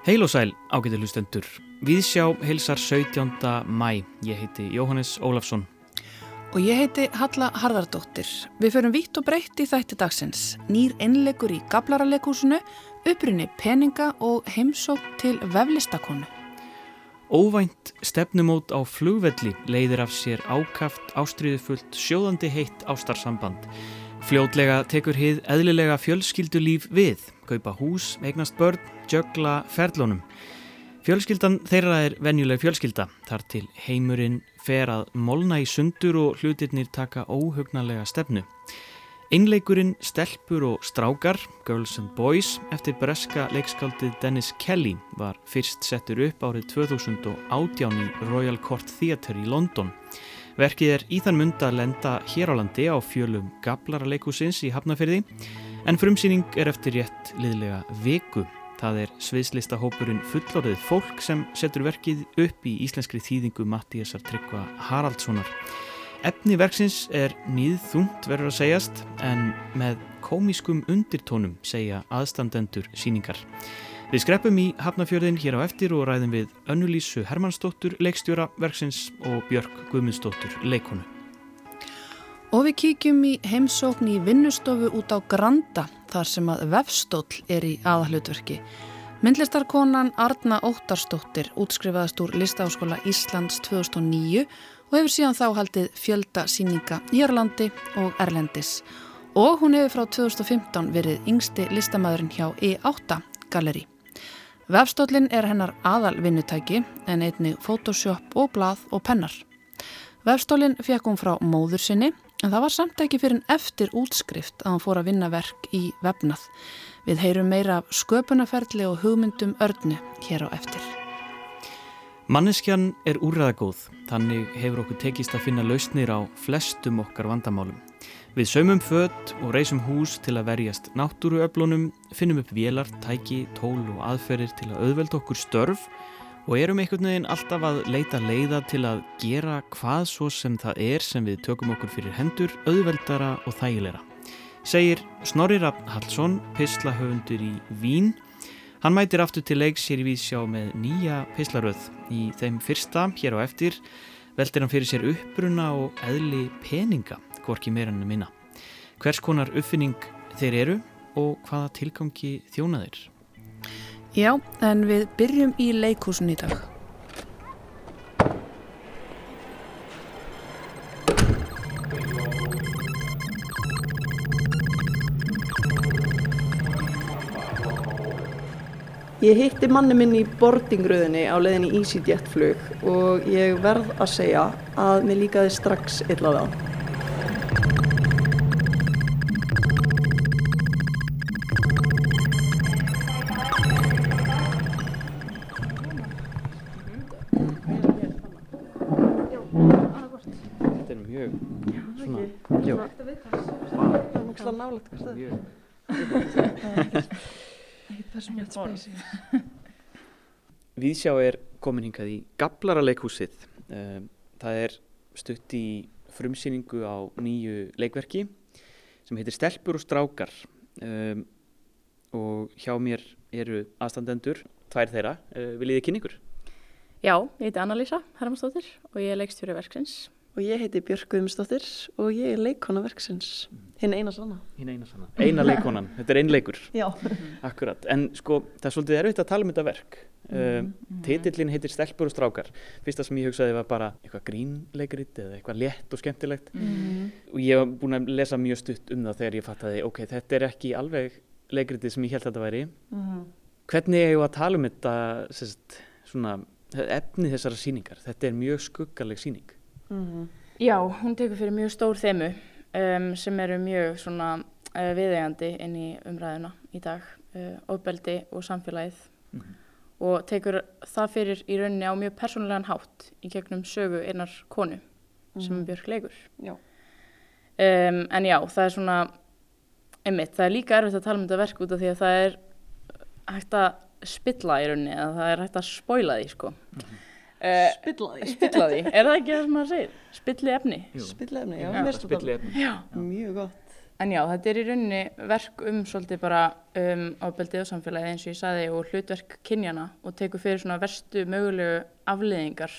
Heil og sæl, ágætið hlustendur. Viðsjá heilsar 17. mæ. Ég heiti Jóhannes Ólafsson. Og ég heiti Halla Harðardóttir. Við förum vitt og breytt í þætti dagsins. Nýr innlegur í Gablaralekúsinu, upprinni peninga og heimsók til veflistakonu. Óvænt stefnumót á flugvelli leiðir af sér ákaft, ástriðufullt, sjóðandi heitt ástarsamband. Fljótlega tekur hið eðlilega fjölskyldulíf við, kaupa hús, eignast börn, jögla ferlunum. Fjölskyldan þeirra er venjuleg fjölskylda, þar til heimurinn fer að molna í sundur og hlutirnir taka óhugnarlega stefnu. Einleikurinn Stelpur og Strákar, Girls and Boys, eftir breska leikskaldið Dennis Kelly var fyrst settur upp árið 2018 í Royal Court Theatre í London. Verkið er í þann mund að lenda hér á landi á fjölum Gablara leikusins í Hafnafyrði en frumsýning er eftir rétt liðlega viku. Það er sviðslista hópurinn fullorðið fólk sem setur verkið upp í íslenskri þýðingu Mattíasar Tryggva Haraldssonar. Efni verksins er nýðþungt verður að segjast en með komískum undirtónum segja aðstandendur síningar. Við skreppum í Hafnafjörðin hér á eftir og ræðum við Önnulísu Hermannsdóttur leikstjóra verksins og Björk Guðmundsdóttur leikonu. Og við kíkjum í heimsókn í vinnustofu út á Granda þar sem að vefstóll er í aðalutverki. Myndlistarkonan Arna Óttarsdóttir útskrifaðast úr Listáskóla Íslands 2009 og hefur síðan þá haldið fjölda síninga Hjörlandi og Erlendis. Og hún hefur frá 2015 verið yngsti listamæðurinn hjá E8 Galeri. Vefstóllin er hennar aðal vinnutæki en einni Photoshop og blað og pennar. Vefstólinn fekk hún frá móður sinni En það var samt ekki fyrir en eftir útskrift að hann fór að vinna verk í vefnað. Við heyrum meira af sköpunarferðli og hugmyndum örnu hér á eftir. Manneskjan er úrraðagóð, þannig hefur okkur tekist að finna lausnir á flestum okkar vandamálum. Við saumum fött og reysum hús til að verjast náttúruöflunum, finnum upp vélar, tæki, tól og aðferðir til að auðvelda okkur störf og erum einhvern veginn alltaf að leita leiða til að gera hvað svo sem það er sem við tökum okkur fyrir hendur, auðveldara og þægilegra. Segir Snorri Raffn Hallsson, pislahöfundur í Vín. Hann mætir aftur til leiks hér í Vísjá með nýja pislaröð. Í þeim fyrsta, hér á eftir, veldir hann fyrir sér uppbruna og eðli peninga, hvorki meira en minna. Hvers konar uppfinning þeir eru og hvaða tilgangi þjónaðir? Já, en við byrjum í leikúsin í dag. Ég hitti manni minn í boardingröðinni á leiðinni EasyJet flug og ég verð að segja að mér líkaði strax illa það. Nálægt hvert það ekkert persónlegt speysi Víðsjá er komin hingað í Gablaraleghúsið ehm, það er stutt í frumsýningu á nýju leikverki sem heitir Stelpur og strákar. Um, og hjá mér eru aðstandendur, tvær þeirra. Uh, viljið þið kynningur? Já, ég heiti Anna-Lísa Hermansdóttir og ég er leikstjóri verksins og ég heiti Björg Guðmundsdóttir og ég er leikona verksins. Hinn eina sanna. Hinn eina sanna, eina leikonan, þetta er einleikur já, akkurat, en sko það er svolítið erfitt að tala um þetta verk. Mm uh, titillin heitir Stelpur og strákar. Fyrsta sem ég hugsaði var bara eitthvað grínleikrit eða eitthvað létt og skemmtilegt. Mm. -hmm. og ég hef búin að lesa mjög stutt um það þegar ég fattaði, ok, þetta er ekki alveg leikritið sem ég held að þetta væri. Mm. Hvernig er ég að tala um þetta sérst, svona, efni þessara síningar, þetta er mjög skuggaleg síning Mm -hmm. Já, hún tekur fyrir mjög stór þemu um, sem eru mjög svona uh, viðegandi inn í umræðuna í dag, uh, ofbeldi og samfélagið mm -hmm. og tekur það fyrir í rauninni á mjög persónulegan hátt í gegnum sögu einar konu mm -hmm. sem er Björk Leikur. Já. Um, en já, það er svona, einmitt, það er líka erfitt að tala um þetta verk út af því að það er hægt að spilla í rauninni, að það er hægt að spóila því sko. Mhm. Uh, Spilla því. spilla því, er það ekki það sem maður segir? Spilli efni. Jú. Spilla efni, já, Já, spilli efni. Já. Mjög gott. En já, þetta er í rauninni verk um svolítið bara um ábeldið og samfélagið eins og ég saði og hlutverk kynjana og tekur fyrir svona verstu mögulegu afleðingar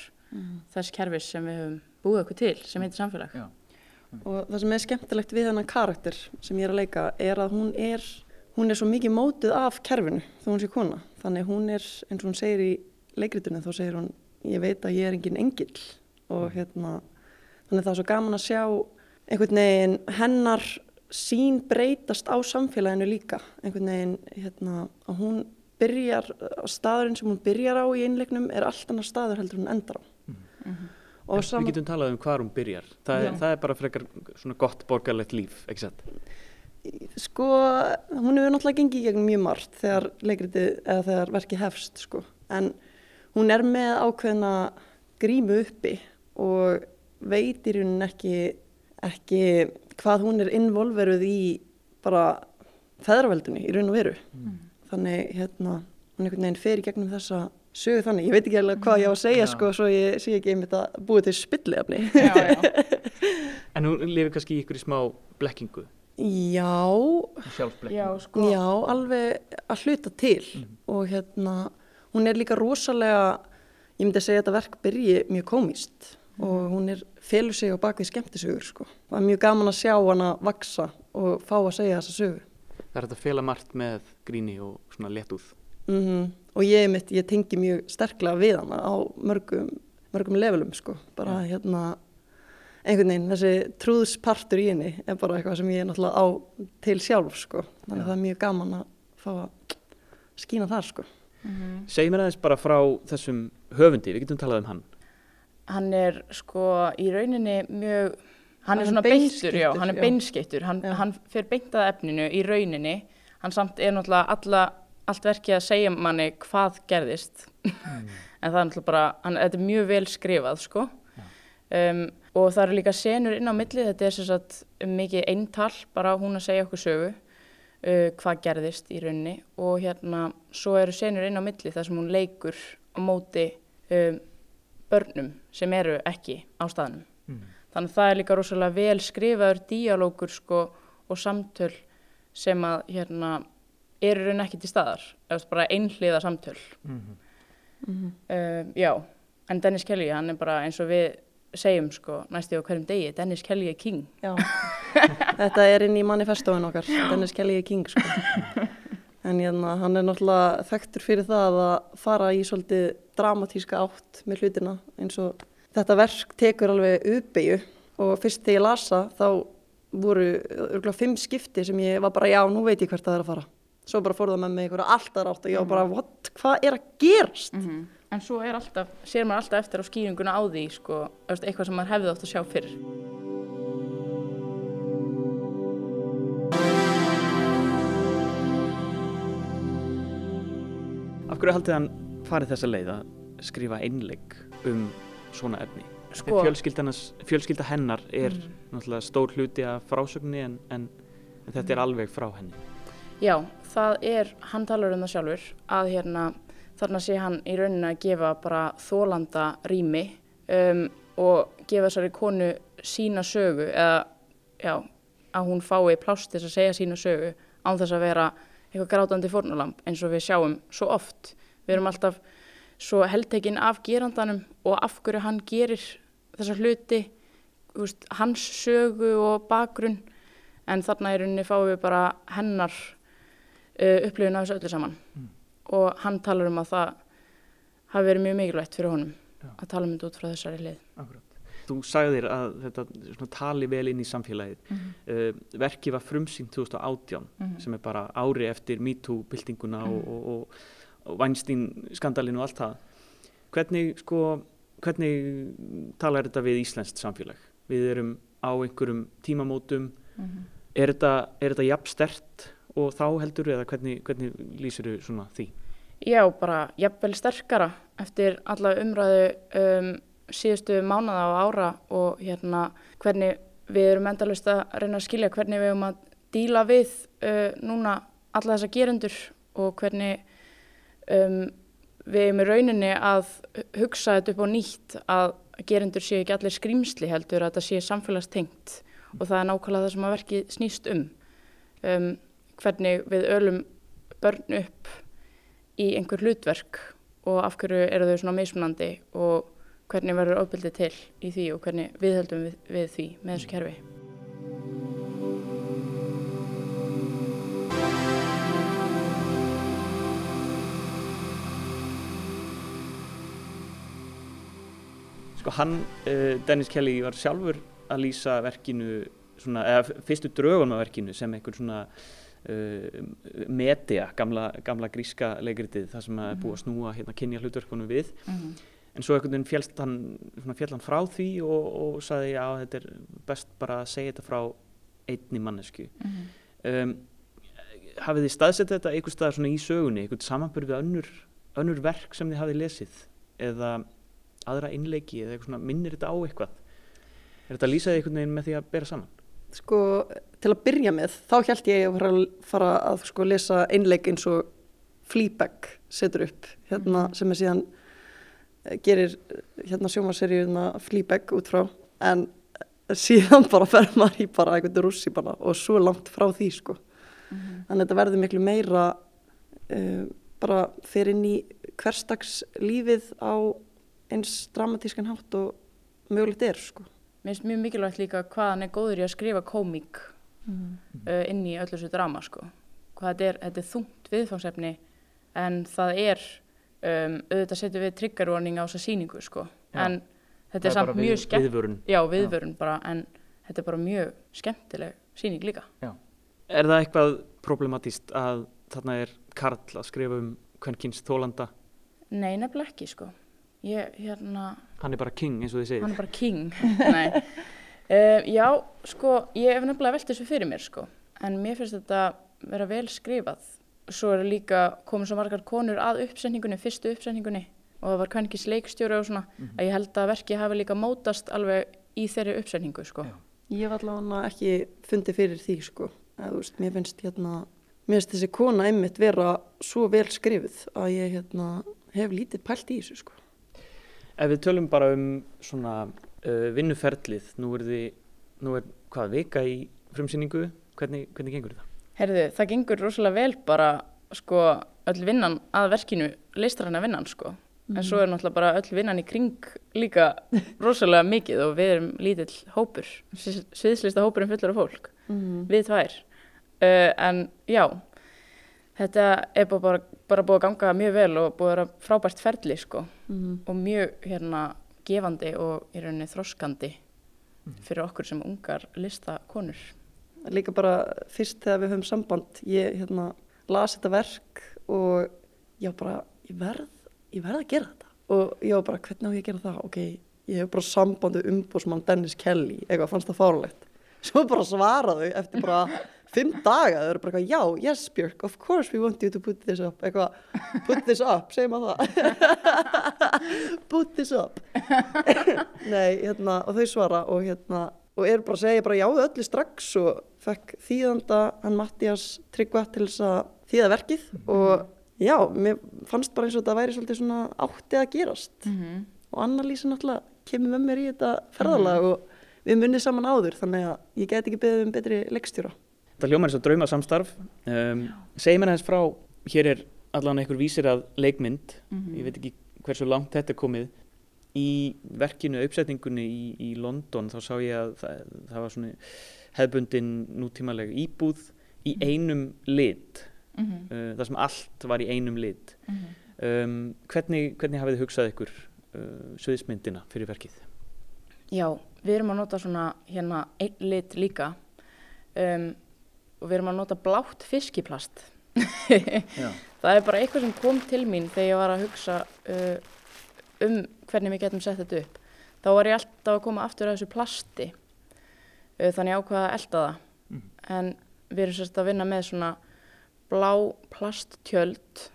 þess kerfis sem við höfum búið okkur til sem heitir samfélag. Já. Og það sem er skemmtilegt við hennan karakter sem ég er að leika er að hún er, hún er svo mikið mótuð af kerfinu þó hún sé kona. Þannig hún er, eins og hún segir í leikritunni, þá segir hún, ég veit að ég er engin engill. Og hérna, þannig það er svo gaman að sjá einhvern veginn hennar sín breytast á samfélaginu líka. Einhvern veginn, hérna, að hún byrjar, staðurinn sem hún byrjar á í einleiknum er allt annar staður heldur hún endar á. Og En sama- Við getum talað um hvar hún byrjar. Það, er, það er bara frekar svona gott borgarlegt líf, ekki satt? Sko, hún hefur náttúrulega gengið í gegnum mjög margt þegar þegar verkið hefst, sko. En hún er með ákveðna grímu uppi og veit í rauninni ekki, ekki hvað hún er involveruð í bara feðraveldunni í raun og veru. Þannig, hérna, hún einhvern veginn fer í gegnum þessa sögu þannig. Ég veit ekki alveg hvað ég á að segja, Já. sko, svo ég sé ekki einmitt að búið til spilliðafni. Já, já. En hún lifir kannski í ykkur í smá blekkingu, Já, sjálfsblekkingu. Já, sko. Já, alveg að hluta til og hérna, hún er líka rosalega, ég myndi að segja að þetta verk byrji mjög komist og hún er, felur sig á bakvið skemmtisögur sko. Það er mjög gaman að sjá hana vaksa og fá að segja þessa sögu. Það er að fela margt með gríni og svona léttúð. Mm Og ég, mitt, ég tengi mjög sterklega við hana á mörgum, mörgum levelum sko. Bara hérna, einhvern veginn, þessi trúðspartur í henni er bara eitthvað sem ég er náttúrulega á til sjálf sko. Þannig að það er mjög gaman að fá að skína þar sko. Segð mér aðeins bara frá þessum höfundi, við getum talað um hann. Hann er sko í rauninni mjög, hann Hann er svona beintur, já, hann er já. beinskeyttur, hann, hann fer beintað efninu í rauninni, hann samt er náttúrulega alla, allt verkið að segja manni hvað gerðist, en það er náttúrulega bara, hann, þetta er mjög vel skrifað, sko, um, og það eru líka senur inn á milli, þetta er sem sagt mikið eintal, bara hún að segja okkur sögu, uh, hvað gerðist í rauninni. Og hérna, svo eru senur inn á milli þar sem hún leikur á móti um, börnum sem eru ekki á staðnum. Þannig að það er líka rosalega vel skrifaður díalógur sko og samtöl sem að hérna eru raun ekki til staðar, eða bara einhliða samtöl. Uh, já, en Dennis Kelly, hann er bara eins og við segjum sko næstu á hverjum degi, Dennis Kelly er king. Þetta er inn í manifestóin okkar, Dennis Kelly er king sko. En hérna, hann er náttúrulega þekktur fyrir það að fara í svolítið dramatíska átt með hlutina eins og þetta verk tekur alveg uppeyju og fyrst þegar ég lasa þá voru örgulega fimm skipti sem ég var bara já, nú veit ég hvert það er að fara. Svo bara fór það með mig einhverja alltaf rátt og ég var bara, what, hvað er að gerast? En svo er alltaf, sér maður alltaf eftir á skýringuna á því sko, eitthvað sem maður hefði átt að sjá fyrir. Af hverju haldið hann farið þessa leið að skrifa einleik um svona efni? Sko- fjölskylda hennar er Mhm. náttúrulega stór hluti af frásögninni en, en, en þetta er alveg frá henni. Já, það er, hann talar um það sjálfur, að hérna, þarna sé hann í rauninni að gefa bara þólanda rými um, og gefa þessari konu sína sögu, eða já, að hún fái þess að segja sína sögu án þess að vera eitthvað grátandi fórnulamb eins og við sjáum svo oft. Við erum alltaf svo heldtekinn af gerandanum og af hverju hann gerir þessa hluti, veist, hans sögu og bakgrunn. En þarna í rauninni fáum við bara hennar uh, upplifun af þessu öllu saman og hann talar um að það hafi verið mjög mikilvægt fyrir honum Já. að tala um þetta út frá þessari hlið. Akkurat. Þú sagðir að þetta tali vel inn í samfélagið. Uh, verkið var frumsýnt 2018 sem er bara ári eftir MeToo-byltinguna og, og, og, og Weinstein-skandalinu og allt það. Hvernig, sko, hvernig talar þetta við Íslenskt samfélag? Við erum á einhverjum tímamótum. Er þetta, er þetta jafn stert og þá heldur eða hvernig, hvernig lýsir svona því? Já, bara jafnvel sterkara eftir alla umræðu um, síðustu mánada og ára og hérna hvernig við erum endalust að reyna að skilja hvernig við erum að díla við uh, núna alla þessa gerendur og hvernig um, við erum í rauninni að hugsa þetta upp á nýtt að gerendur séu ekki allir skrýmsli heldur að þetta sé samfélagstengt og það er nákvæmlega það sem að verki snýst um. um hvernig við ölum börn upp í einhver hlutverk og af hverju eru þau svona mismunandi og hvernig verður ofbildið til í því og hvernig við höldum við, við því með þessu kerfi. Sko hann, uh, Dennis Kelly, var sjálfur að lýsa verkinu, svona, eða fyrstu drögun á verkinu sem einhver svona uh, media, gamla, gamla gríska leikritið, það sem er búið að snúa hérna kynja hlutverkunum við. Mm -hmm. En svo einhvern veginn fjallst hann, hann frá því og, og saði já þetta er best bara að segja þetta frá einni mannesku. Mm -hmm. um, hafið þið staðsett þetta einhver stað svona í sögunni, einhvern samanbyrð við önnur, önnur verk sem þið hafið lesið eða aðra innleiki eða svona, minnir þetta á eitthvað er þetta að lýsa þig einhvern veginn með því að bera saman? Sko, til að byrja með þá held ég að fara að sko lesa innleik eins og Fleabag setur upp hérna mm. sem er síðan eh, gerir hérna sjómaseríuna Fleabag út frá en síðan bara fer maður í bara eitthvað rússi bara og svo langt frá því sko mm. þannig að þetta verður miklu meira uh, bara fyrir inn í hverstagslífið á eins dramatískan hátt og mögulegt er sko. Mér finnst mjög mikilvægt líka hvað hann er góður í að skrifa komík mm. uh, inn í öllu þessu drama sko. Hvað þetta er, þetta er þungt viðfangsefni en það er um, auðvitað setju við triggerwarning á þessa síningu sko. En þetta er, er samt mjög skemmt. Viðvörun. Já, viðvörun Já. bara en þetta er bara mjög skemmtileg síning líka. Já. Er það eitthvað problematíst að þarna er Karl að skrifa um hvern kynst þólanda? Nei, nefnileg ekki sko. Ég, hérna... Hann er bara king eins og þið segir. Hann er bara king, nei. Uh, já, sko, ég hef nefnilega velt þessu fyrir mér, sko. En mér finnst þetta vera vel skrifað. Svo er líka komið svo margar konur að uppsetningunni, fyrstu uppsetningunni. Og það var kvænkis leikstjóri og svona. Mm -hmm. Að ég held að verki hafi líka mótast alveg í þeirri uppsetningu, sko. Já. Ég var allavega ekki fundið fyrir því, sko. Að, veist, mér finnst hérna... Mér finnst þessi kona einmitt vera svo vel skrifið að ég hérna, hef lítið pælt í þessu, sko. Ef við tölum bara um svona uh, vinnuferlið, nú er þið, nú er hvað vika í frumsýningu, hvernig, hvernig gengur það? Herðu, það gengur rosalega vel bara sko öll vinnan að verkinu, leistræna vinnan sko. Mm. En svo er náttúrulega bara öll vinnan í kring líka rosalega mikið og við erum lítill hópur, sviðslista hópurinn fullur af fólk, mm. við tvær. Uh, en já, þetta er bara, bara búið að ganga mjög vel og búið að vera frábært ferli sko mm. og mjög hérna gefandi og í rauninni þroskandi mm. fyrir okkur sem ungar listakonur. Líka bara fyrst þegar við höfum samband, ég hérna las þetta verk og ég bara, ég verð, ég verð að gera þetta og ég var bara, hvernig á ég að gera það? Ok, ég hef bara sambandi umbúsmann Dennis Kelly, eitthvað fannst það fárlegt. Svo bara svaraðu eftir bara fimm daga, þau eru bara eitthvað, já, yes Björk, of course we want you to put this up, eitthvað, put this up, segjum að það, put this up. Nei, hérna, og þau svara og hérna, og eru bara að segja bara jáðu öllu strax og fekk þýðanda hann Mattias tryggva til þess að þýða verkið og já, mér fannst bara eins og þetta væri svolítið svona áttið að gerast mm -hmm. og Anna-Lísa náttúrulega kemur með mér í þetta ferðalag mm -hmm. og við munnið saman áður þannig að ég get ekki beðið um betri leikstjóra. Þetta hljómar eins og drauma samstarf. Um, Segj mér aðeins frá, hér er allavega einhver vísir að leikmynd, mm -hmm. ég veit ekki hversu langt þetta er komið. Í verkinu, uppsetningunni í, í London þá sá ég að það, það var svona hefbundin nútímalega íbúð í mhm. einum lit, mm -hmm. uh, það sem allt var í einum lit. Mm -hmm. um, hvernig, hvernig hafið þið hugsað ykkur uh, sviðismyndina fyrir verkið? Já, við erum að nota svona hérna einn lit líka. Um, og við erum að nota blátt fiskiplast. Það er bara eitthvað sem kom til mín þegar ég var að hugsa uh, um hvernig við getum sett þetta upp. Þá var ég alltaf að koma aftur af þessu plasti. Uh, þannig ákvaða að elda það. Mm. en við erum sérst að vinna með svona blá plasttjöld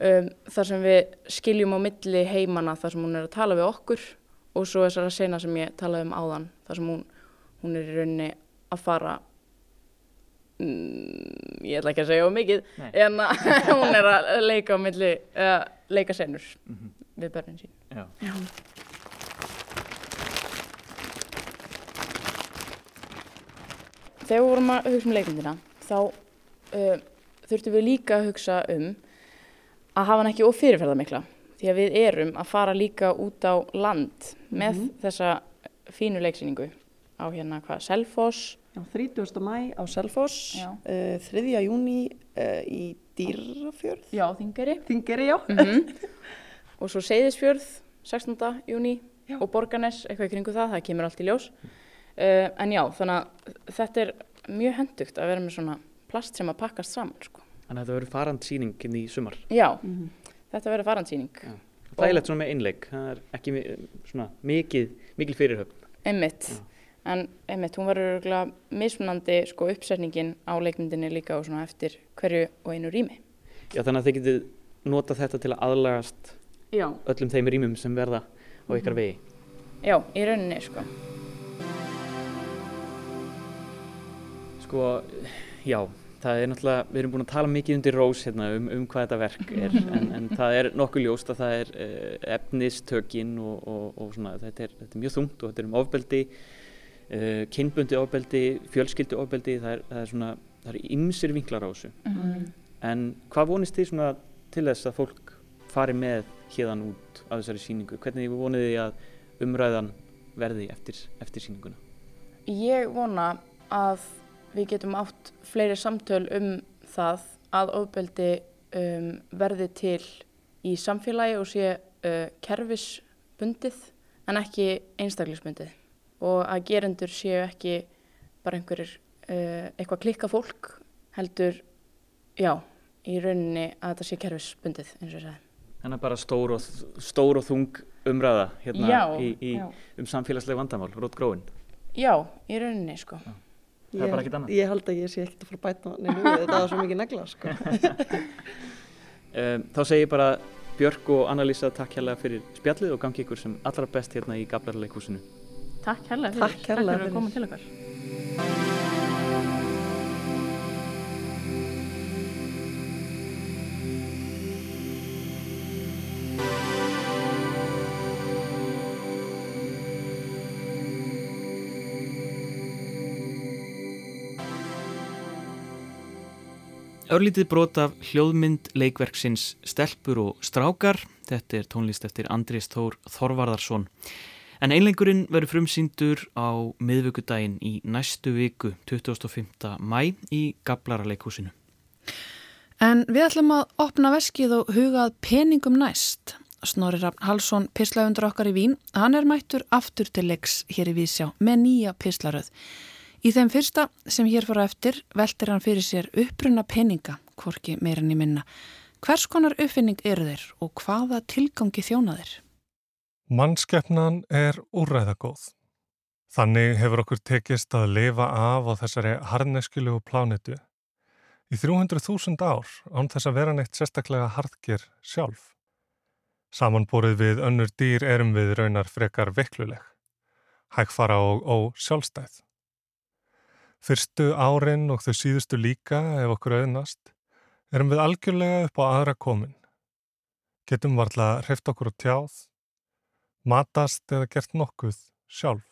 um, þar sem við skiljum á milli heimana þar sem hún er að tala við okkur og svo þessara sena sem ég talaði um áðan þar sem hún, hún er í rauninni að fara Mm, ég ætla ekki að segja of mikið en hún er að leika á milli uh, leika senur mm -hmm. við börnin sín. Já. Já. Þegar við vorum að hugsa um leikmyndina þá uh, þurftum við líka að hugsa um að hafa hann ekki ofyrirferða mikla því að við erum að fara líka út á land með mm -hmm. þessa fínu leiksýningu á hérna hvað, Selfoss 30. mæ á Selfoss uh, 3. júni uh, í Dýrafjörð Já, Þingeri Þingeri, já mm -hmm. og svo Seyðisfjörð 16. júni og Borganes, eitthvað í kringu það, það kemur allt í ljós uh, en já, þannig að þetta er mjög hendugt að vera með svona plast sem að pakkast saman sko. Þannig að þetta verður farandsýning inn í sumar Já, mm -hmm. þetta verður farandsýning Það er leitt svona með einleik, það er ekki svona mikið, mikil fyrirhöfn Emmitt Já en einmitt, hún verður mismunandi sko, uppsetningin á leikmyndinni líka og svona eftir hverju og einu rými. Já, þannig að þið getið nota þetta til að aðlagast já. öllum þeim rýmum sem verða á ykkar mhm. vegi. Já, í rauninni, sko. Sko, já, það er náttúrulega, við erum búin að tala mikið undir rós hérna um, um hvað þetta verk er, en, en það er nokkuð ljóst að það er uh, efnistökin og, og, og svona, þetta er, þetta er mjög þungt og þetta er um ofbeldi eh, kynbundi ofbeldi, fjölskyldu ofbeldi, það er, það er svona, það er ymsir vinklar á þessu. Mm -hmm. En hvað vonist þið svona til þess að fólk fari með hérðan út af þessari síningu? Hvernig vonið þið að umræðan verði eftir, eftir síninguna? Ég vona að við getum átt fleiri samtöl um það að ofbeldi um, verði til í samfélagi og sé uh, kerfisbundið en ekki einstaklisbundið og að gerendur séu ekki bara einhverjir uh, eitthvað klikka fólk heldur, já, í rauninni að þetta sé kerfisbundið eins og ég sagði. Þannig að bara stór og, stór og þung umræða hérna já, í, í, um samfélagsleg vandamál, rót gróin. Já, í rauninni sko. Já. Það er bara ekkit annað. Ég held að ég sé ekkert að fara að bæta neina við þetta er svo mikið negla sko. um, þá segir ég bara Björg og Anna-Lísa takk hérlega fyrir spjallið og gangi ykkur sem allra best hérna í Gablarleikúsinu. Takk hérlega fyrir, Takk fyrir að koma til okkar. Örlítið brot af hljóðmynd leikverksins Stelpur og strákar. Þetta er tónlist eftir Andrés Þór Þorvarðarsson. En einlengurinn verður frumsýndur á miðvöggudaginn í næstu viku 25. mæ í Gablararleikhúsinu. En við ætlum að opna veskið og hugað peningum næst. Snorri Rafn Halsson, pislaundur okkar í Vín, hann er mættur aftur til leiks hér í Vísjá með nýja pislaröð. Í þeim fyrsta sem hér fóra eftir veltir hann fyrir sér uppruna peninga, hvorki meirin í minna. Hvers konar uppfinning eru þeir og hvaða tilgangi þjóna þeir? Mannskeppnan er úræðagóð. Þannig hefur okkur tekist að lifa af á þessari harneskilegu plánetu í 300.000 ár án þess að vera neitt sérstaklega hardgir sjálf. Samanbúrið við önnur dýr erum við raunar frekar veikluleg, hægfara og, og sjálfstæð. Fyrstu árin og þau síðustu líka ef okkur auðnast erum við algjörlega upp á aðra komin. Getum varla hreift okkur á tjáð matast eða gert nokkuð sjálf.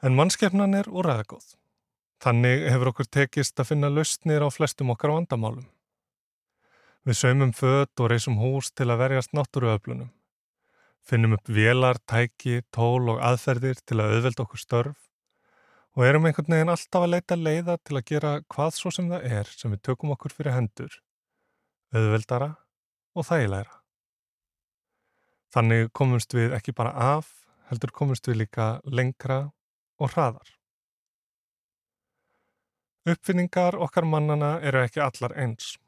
En mannskeppnan er úræðagóð. Þannig hefur okkur tekist að finna lausnir á flestum okkar vandamálum. Við saumum född og reysum hús til að verjast náttúruöflunum. Finnum upp velar, tæki, tól og aðferðir til að auðvelda okkur störf og erum einhvern veginn alltaf að leita leiða til að gera hvað svo sem það er sem við tökum okkur fyrir hendur, auðveldara og þægilegra. Þannig komumst við ekki bara af, heldur komumst við líka lengra og hraðar. Uppfinningar okkar mannana eru ekki allar eins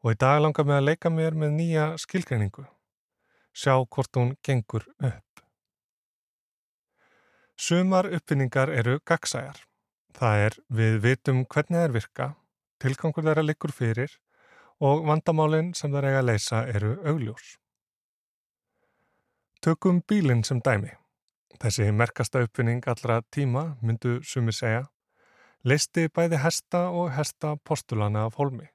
og í dag langar við að leika mér með nýja skilgreiningu. Sjá hvort hún gengur upp. Sumar uppfinningar eru gagsæjar. Það er við vitum hvernig er virka, tilgangur þeirra likur fyrir og vandamálinn sem þeir eiga að leysa eru augljós. Tökum bílinn sem dæmi. Þessi merkasta uppfinning allra tíma, myndu sumi segja, leisti bæði hesta og hesta postulana af holmi.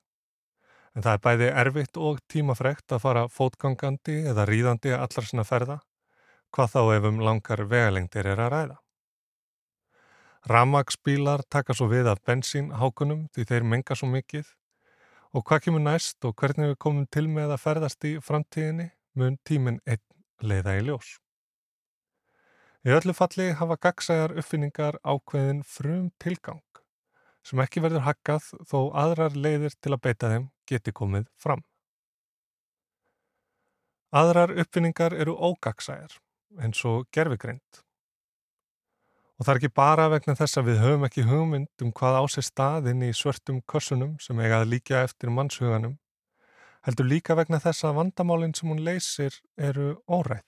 En það er bæði erfitt og tímafrekt að fara fótgangandi eða ríðandi allar svona ferða, hvað þá ef um langar vegalengdir er að ræða. Ramagsbílar taka svo við af bensínhákunum því þeir menga svo mikið og hvað kemur næst og hvernig við komum til með að ferðast í framtíðinni mun tíminn einn leiða í ljós. Í öllu falli hafa gagsæjar uppfinningar ákveðin frum tilgang sem ekki verður hakkað þó aðrar leiðir til að beita þeim geti komið fram. Aðrar uppfinningar eru ógagsæjar eins og gerfigreind. Og það er ekki bara vegna þess að við höfum ekki hugmynd um hvað á sér staðinn í svörtum kössunum sem eigað líka eftir mannshuganum, heldur líka vegna þess að vandamálinn sem hún leysir eru óræð.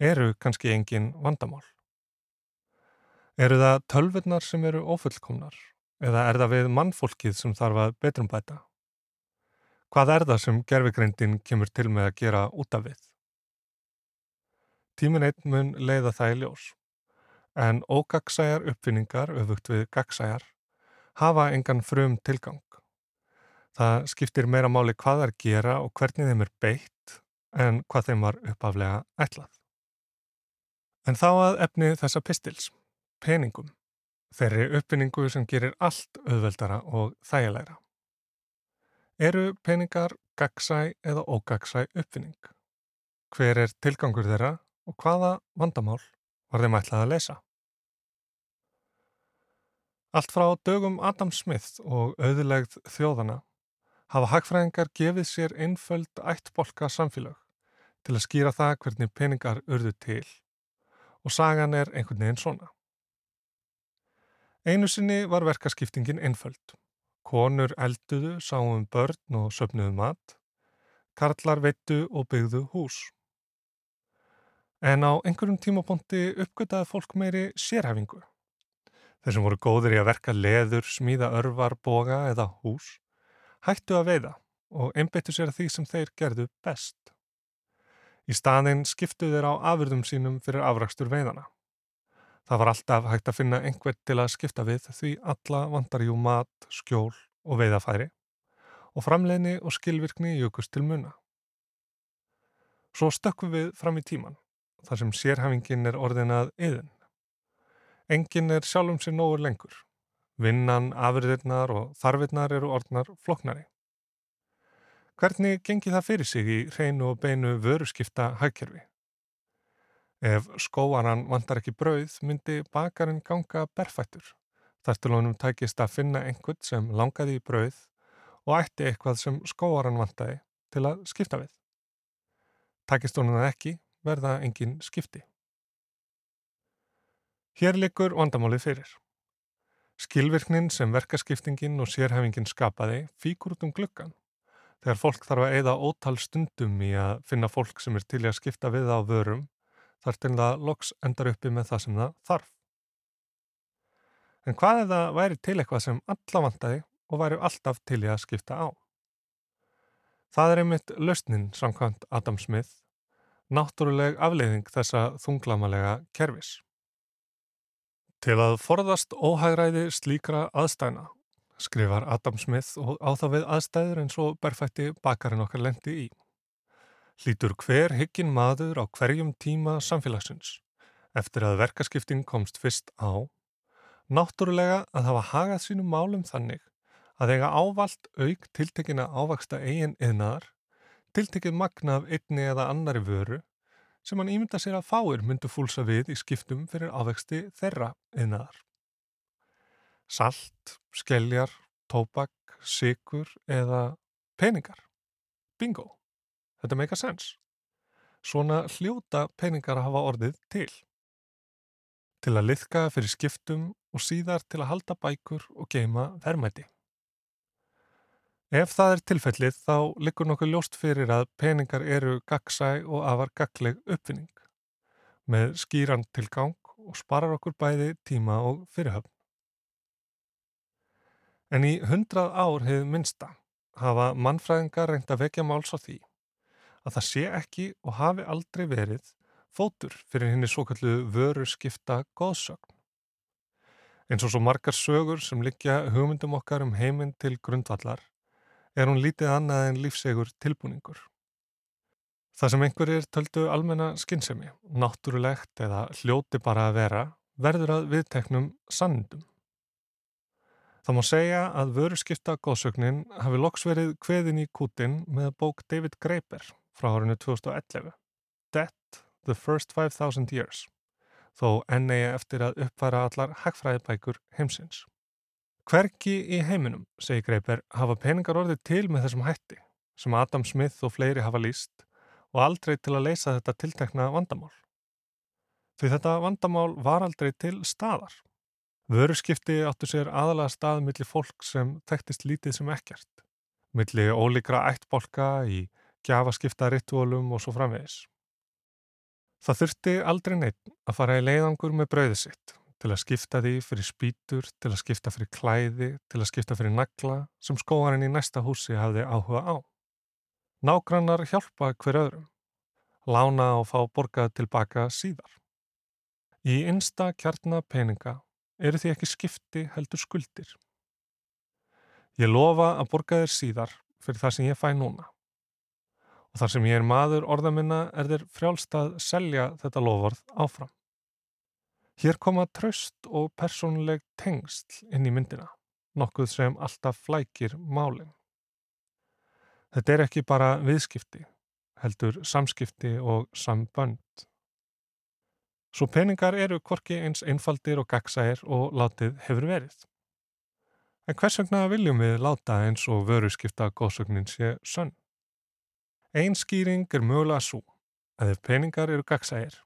Eru kannski engin vandamál. Eru það tölvurnar sem eru ofullkomnar Eða er það við mannfólkið sem þarf að betrum bæta? Hvað er það sem gerfigreindin kemur til með að gera út af við? Tímin einn mun leiða það í ljós, en ógagsæjar uppfinningar, öfugt við gagsæjar, hafa engan frum tilgang. Það skiptir meira máli hvað þær gera og hvernig þeim er beitt en hvað þeim var uppaflega ætlað. En þá að efni þessa pistils, peningum. Þeirri uppfinningu sem gerir allt auðveldara og þægilegra. Eru peningar gagsæ eða ógagsæ uppfinning? Hver er tilgangur þeirra og hvaða vandamál var þeim ætlað að leysa? Allt frá dögum Adam Smith og auðilegð þjóðana hafa hagfræðingar gefið sér einföld ættbolka samfélag til að skýra það hvernig peningar urðu til og sagan er einhvern veginn svona. Einu sinni var verkaskiptingin einföld. Konur elduðu, sáum börn og söpnuðu mat. Karlar veittu og byggðu hús. En á einhverjum tímaponti uppgötaði fólk meiri sérhefingu. Þeir sem voru góðir í að verka leður, smíða örvar, boga eða hús, hættu að veiða og einbeittu sér að því sem þeir gerðu best. Í staðinn skiptu þeir á afurðum sínum fyrir afrakstur veiðana. Það var alltaf hægt að finna einhvern til að skipta við því alla vandar jú mat, skjól og veiðafæri og framleginni og skilvirkni jökust til muna. Svo stökkum við fram í tíman, þar sem sérhæfingin er orðinað yðin. Engin er sjálfum sér nógur lengur. Vinnan, afriðirnar og þarfirnar eru orðnar floknari. Hvernig gengi það fyrir sig í hreinu og beinu vöruskipta hægkerfi? Ef skóaran vantar ekki brauð myndi bakarinn ganga berfættur. Þar til honum tækist að finna einhvern sem langaði í brauð og ætti eitthvað sem skóaran vantaði til að skipta við. Tækist honum það ekki verða engin skipti. Hér likur vandamálið fyrir. Skilvirknin sem verkaskiptingin og sérhefingin skapaði fíkur út um gluggan. Þegar fólk þarf að eida ótal stundum í að finna fólk sem er til að skipta við á vörum þar til það loks endar uppi með það sem það þarf. En hvað ef það væri til eitthvað sem alla vantaði og væri alltaf til í að skipta á? Það er einmitt lausnin samkvæmt Adam Smith, náttúruleg afleiðing þessa þunglamalega kervis. Til að forðast óhægræði slíkra aðstæna skrifar Adam Smith og á það við aðstæður eins og berfætti bakarinn okkar lendi í. Hlýtur hver hyggin maður á hverjum tíma samfélagsins eftir að verkaskipting komst fyrst á, náttúrulega að hafa hagað sínum málum þannig að eiga ávalt auk tiltekina ávaksta eigin yðnaðar, tiltekið magna af einni eða annari vöru sem hann ímynda sér að fáir myndu fúlsa við í skiptum fyrir ávexti þeirra yðnaðar. Salt, skelljar, tóbak, sigur eða peningar. Bingo! Þetta meika sens. Svona hljóta peningar að hafa orðið til. Til að liðka fyrir skiptum og síðar til að halda bækur og geima verðmæti. Ef það er tilfellið þá likur nokkuð ljóst fyrir að peningar eru gagsæ og afar gagleg uppfinning með skýran tilgang og sparar okkur bæði tíma og fyrirhöfn. En í hundrað ár hefur minnsta hafa mannfræðingar reynd að vekja máls á því að það sé ekki og hafi aldrei verið fótur fyrir henni svo kallu vöru skipta góðsögn. Eins og svo margar sögur sem liggja hugmyndum okkar um heiminn til grundvallar er hún lítið annað en lífsegur tilbúningur. Það sem einhverjir töldu almenna skinnsemi, náttúrulegt eða hljóti bara að vera, verður að viðteknum sannindum. Það má segja að vöruskipta góðsögnin hafi loks verið kveðin í kútin með bók David Graeber frá árinu 2011, Death, the First 5000 Years, þó enn eigi eftir að uppfæra allar hagfræðibækur heimsins. Hverki í heiminum, segir Greipер, hafa peningar orðið til með þessum hætti sem Adam Smith og fleiri hafa líst og aldrei til að leysa þetta tiltekna vandamál. Því þetta vandamál var aldrei til staðar. Vöruskipti áttu sér aðalega stað millir fólk sem þekktist lítið sem ekkert, millir ólíkra ættbolka í gjafaskipta rituálum og svo framvegis. Það þurfti aldrei neitt að fara í leiðangur með brauðið sitt til að skipta því fyrir spýtur, til að skipta fyrir klæði, til að skipta fyrir nagla sem skóarinn í næsta húsi hafði áhuga á. Nágrannar hjálpa hver öðrum, lána og fá borgað tilbaka síðar. Í einsta kjarnar peninga eru því ekki skipti heldur skuldir. Ég lofa að borga þér síðar fyrir það sem ég fæ núna. Og þar sem ég er maður orðaminna er þér frjálst að selja þetta lofvörð áfram. Hér koma tröst og persónuleg tengsl inn í myndina, nokkuð sem alltaf flækir málinn. Þetta er ekki bara viðskipti, heldur samskipti og sambönd. Svo peningar eru korki eins einfaldir og gagsægir og látið hefur verið. En hvers vegna viljum við láta eins og vöru skipta góðsögnin sé sönn? Einn skýring er mögulega svo að ef peningar eru gagsægir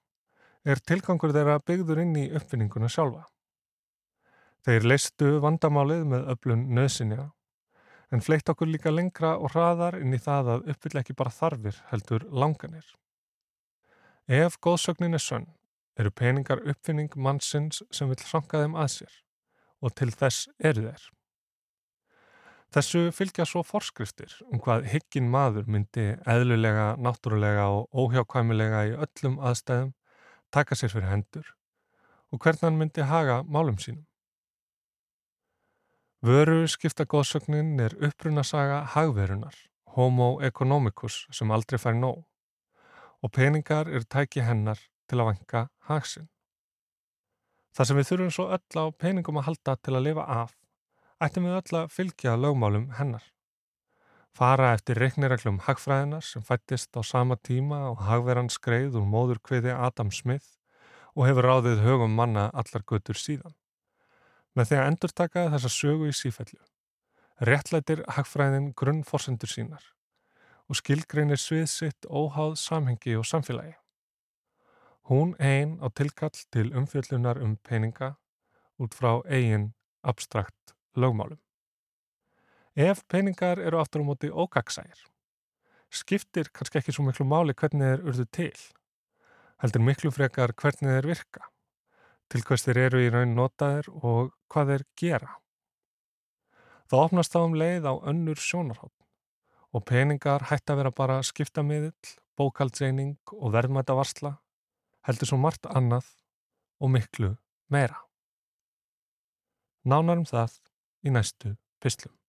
er tilgangur þeirra byggður inn í uppfinninguna sjálfa. Þeir leistu vandamálið með öflun nöðsinja, en fleitt okkur líka lengra og hraðar inn í það að uppfyll ekki bara þarfir heldur langanir. Ef góðsögnin er sönn, eru peningar uppfinning mannsins sem vil hranka þeim að sér og til þess eru þeir. Þessu fylgja svo forskriftir um hvað hyggin maður myndi eðlulega, náttúrulega og óhjákvæmilega í öllum aðstæðum taka sér fyrir hendur og hvernig hann myndi haga málum sínum. Vöru skipta góðsögnin er upprunasaga hagverunar, homo economicus sem aldrei fær nóg og peningar eru tæki hennar til að vanka hagsinn. Það sem við þurfum svo öll á peningum að halda til að lifa af, ættum við öll að fylgja lögmálum hennar. Fara eftir reiknireglum hagfræðinar sem fættist á sama tíma og hagverðan skreið úr móður kviði Adam Smith og hefur ráðið högum manna allar götur síðan. Með því að endurtaka þessa sögu í sífellu, réttlætir hagfræðin grunnforsendur sínar og skilgreinir svið sitt óháð samhengi og samfélagi. Hún einn á tilkall til umfjöllunar um peninga út frá eigin abstrakt lögmálum. Ef peningar eru aftur á móti ógagsægir, skiptir kannski ekki svo miklu máli hvernig þeir urðu til, heldur miklu frekar hvernig þeir virka, til hvers þeir eru í raun notaðir og hvað þeir gera. Það opnast þá um leið á önnur sjónarhótt og peningar hætti að vera bara skiptamiðill, bókaldseining og verðmættavarsla, heldur svo margt annað og miklu meira. Nánarum það í næstu pislum.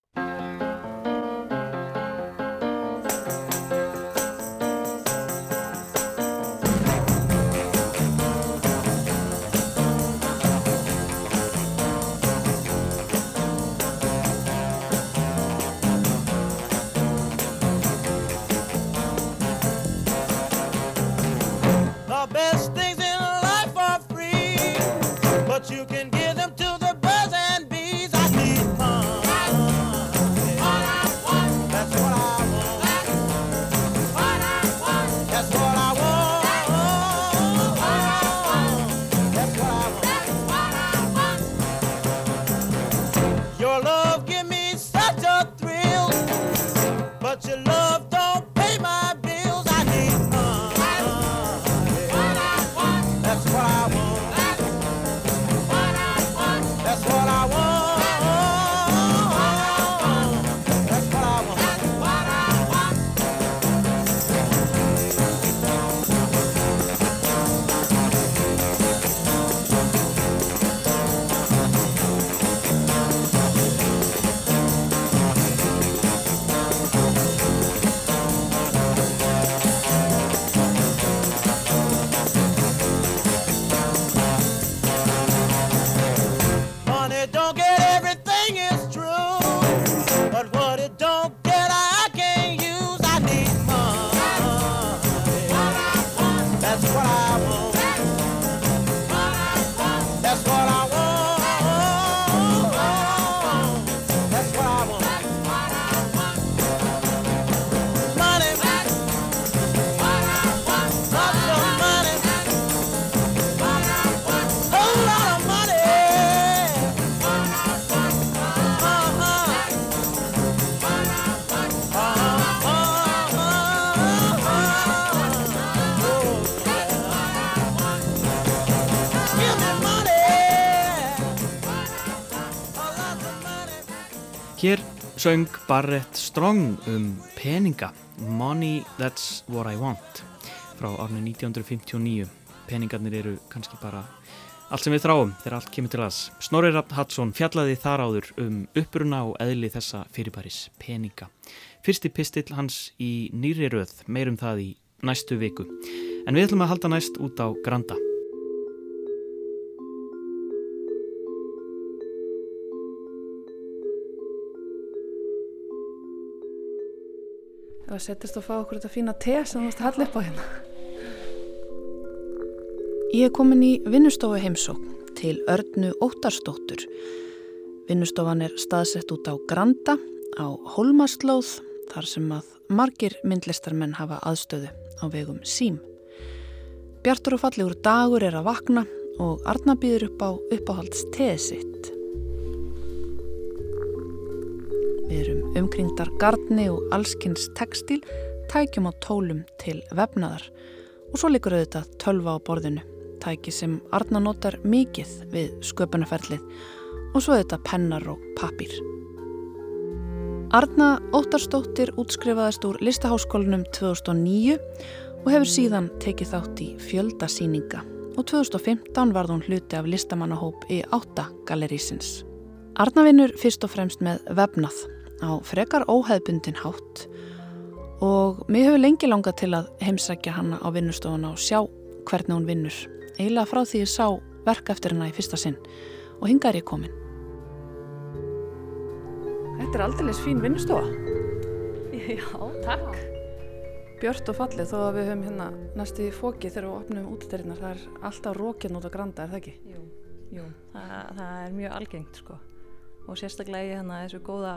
That's what I söng Barrett Strong um peninga, Money That's What I Want, frá árni 1959. Peningarnir eru kannski bara allt sem við þráum þegar allt kemur til aðs. Snorri Rapp Hadsson fjallaði þar áður um uppruna og eðli þessa fyrirbæris, peninga. Fyrsti pistill hans í nýri röð, meirum það í næstu viku. En við ætlum að halda næst út á Granda. Það var settist að fá okkur þetta fína te sem þú varst að halla upp á hérna. Ég er komin í vinnustofu heimsókn til Örnu Óttarsdóttur. Vinnustofan er staðsett út á Granda á Holmaslóð þar sem að margir myndlistarmenn hafa aðstöðu á vegum sím. Bjartur og fallegur dagur er að vakna og Arna býður upp á uppáhalds teð sitt. Við erum umkringdar gardni og allskins textil, tækjum á tólum til vefnaðar og svo likur auðvitað tölva á borðinu, tæki sem Arna notar mikið við sköpunarferlið og svo auðvitað pennar og pappir. Arna Óttarsdóttir útskrifaðist úr listaháskólanum 2009 og hefur síðan tekið þátt í fjöldasýninga og 2015 varð hún hluti af listamannahóp í átta galerísins. Arna vinnur fyrst og fremst með vefnað á frekar óheðbundin hátt og mér hefur lengi langað til að heimsækja hana á vinnustofuna og sjá hvernig hún vinnur. Eiginlega frá því ég sá verk eftir hana í fyrsta sinn og hinga er ég komin. Þetta er aldrei fín vinnustofa. Já, takk. Björt og fallið þó að við höfum hérna næstu í fóki þegar við opnum útiderinnar. Það er alltaf rókinn út á granda, er það ekki? Jú, jú. Þa, það er mjög algengt sko og sérstaklega í hérna þessu góða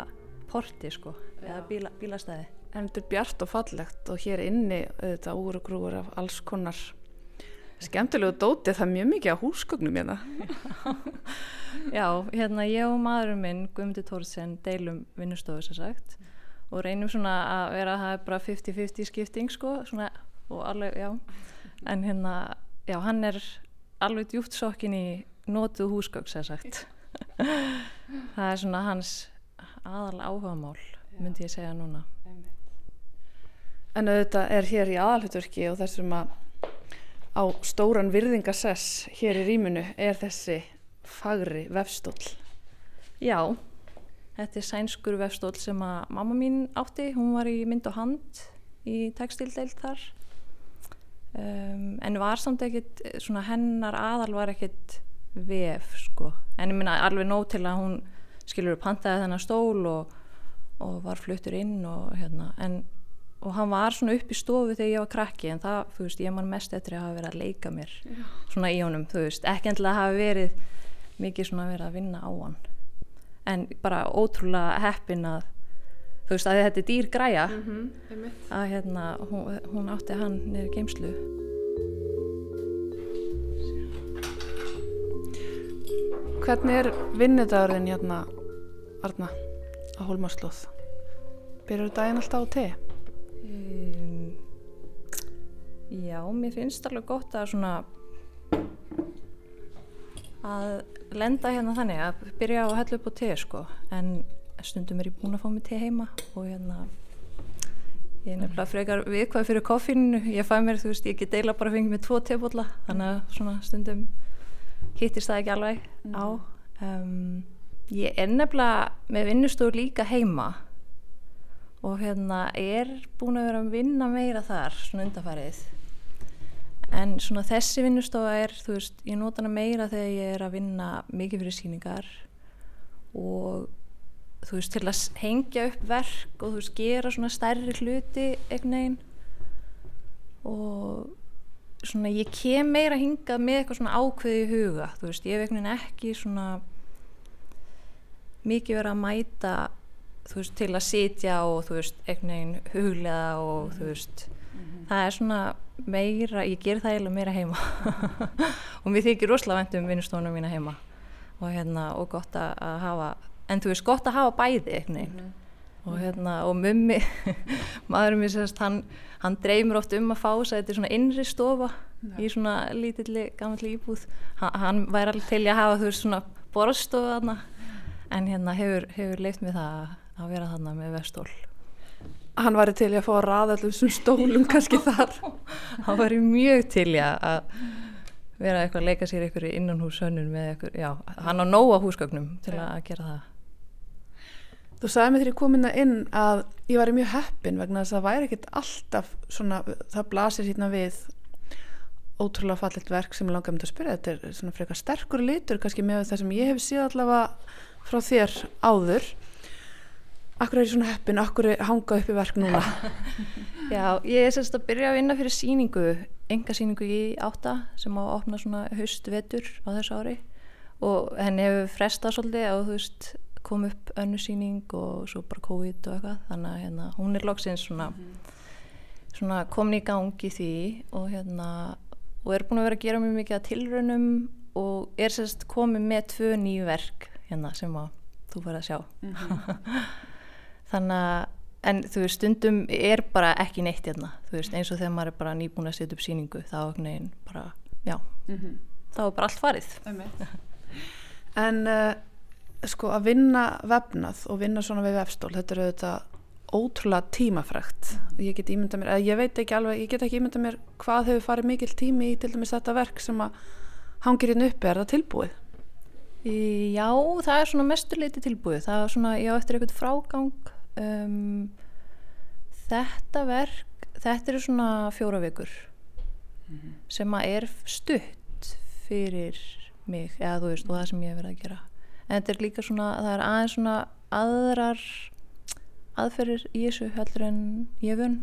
porti sko, eða bíla, bílastæði. En þetta er bjart og fallegt og hér inni auðvitað úr og grúur af alls konar skemmtilegu dóti. Það er mjög mikið á húsgögnum hérna. Já, hérna ég og maðurinn minn, Guðmundur Tórsen, deilum vinnustofu sem sagt og reynum svona að vera að það er bara 50-50 skipting sko svona og alveg, já, en hérna, já, hann er alveg djúpt sokkin í notuð húsgögg sem sagt. það er svona hans aðal áhugamál, myndi ég segja núna. En auðvitað er hér í aðalhutverki og þessum að á stóran virðingasess hér í rýmunu er þessi fagri vefstóll. Já, þetta er sænskur vefstól sem að mamma mín átti, hún var í mynd og hand í textildeild þar. Um, en var samt ekkit, svona hennar aðal var ekkit vef sko, en ég minna alveg nóg til að hún skilur pantaði þennan stól og, og var fluttur inn og hérna, en og hann var svona upp í stofu þegar ég var krakki en það, þú veist, ég man mest eftir að hafa verið að leika mér Já. svona í honum, þú veist, ekki endilega að hafa verið mikið svona verið að vinna á hann en bara ótrúlega heppin að þú veist að þetta er dýr græja Mm -hmm. að hérna hún, hún átti hann niður geimslu Hvernig er vinnudagurinn hérna, Arna, á Hólmarslóð? Byrjar daginn alltaf á te? um, já, mér finnst alveg gott að svona að lenda hérna þannig að byrja á að hella upp á te sko en stundum er ég búin að fá mig te heima og hérna ég er nefnilega frekar viðkvæð fyrir koffinu ég fæ mér, þú veist, ég get deila bara fengja mér tvo tebólla, þannig að svona stundum hittist það ekki alveg á um, ég er nefnilega með vinnustór líka heima og hérna er búin að vera að vinna meira þar svona undarfærið en svona þessi vinnustofa er þú veist, ég nota hana meira þegar ég er að vinna mikið fyrir síningar og þú veist, til að hengja upp verk og þú veist, gera svona stærri hluti einhvern veginn. Og svona ég kem meira hingað með eitthvað svona ákveði í huga, þú veist, ég hef einhvern veginn ekki svona mikið verið að mæta veist, til að sitja og veist, einhvern veginn huglega og þú veist, það er svona meira, ég ger það eiginlega meira heima. Og mér þykir rosalega vænt um vinnustofunum mína heima. Og hérna, og gott að hafa en þú veist, gott að hafa bæði einhvern veginn. Og hérna, og mummi maðurinn mér sérst, hann hann dreymir oft um að fá þess að þetta er svona innri stofa í svona lítilli gammalli íbúð, hann, hann væri alveg til að hafa þú veist svona borðstofu þarna en hérna hefur, hefur leift mér það að- að vera þarna með vestól Hann væri til í að fá að raða allum þessum stólum kannski þar. hann væri mjög til í að að vera eitthvað að leika sér eitthvað innan hús hönnun með eitthvað, já, hann á nóga húsgögnum til að gera það Þú sagði mig þegar ég kom inn inn að ég væri mjög heppin vegna þess að það væri ekkit alltaf svona, það blasir hérna við ótrúlega fallet verk sem ég langaði myndi að spyrja. Þetta er svona frekar sterkur litur kannski með það sem ég hef síðan allavega frá þér áður. Akkur er ég svona heppin, akkur hanga upp í verk núna. Já, ég er sérst að byrja að vinna fyrir síningu, enga síningu í átta sem á að opna svona haustvetur á þessu ári og henni hefur frestað svolítið og þú veist kom upp önnu síning og svo bara COVID og eitthvað þannig að hérna, hún er loksins svona, svona komin í gangi því og hérna og er búin að vera að gera mjög mikið að tilraunum og er sérst komið með tvö nýju verk hérna sem að þú fær að sjá. Þannig að en þú veist stundum er bara ekki neitt hérna. Þú veist eins og þegar maður er bara nýbúin að setja upp síningu þá er neginn bara, já. Þá er bara allt farið. En uh, sko að vinna vefnað og vinna svona við vefstól, þetta er auðvitað ótrúlega tímafrægt. Ég get ímynda mér, eða ég veit ekki alveg, ég get ekki ímynda mér hvað hefur farið mikill tími í til dæmis þetta verk sem að hangir hérna uppi, er það tilbúið? Já, það er svona mesturleiti tilbúið. Það er svona, já, eftir eitthvað frágang um, þetta verk þetta eru svona fjóra vikur sem að er stutt fyrir mig eða þú veist, og það sem ég hef verið að gera. En þetta er líka svona, það er aðeins svona aðrar aðferðir í þessu heldur en ég vun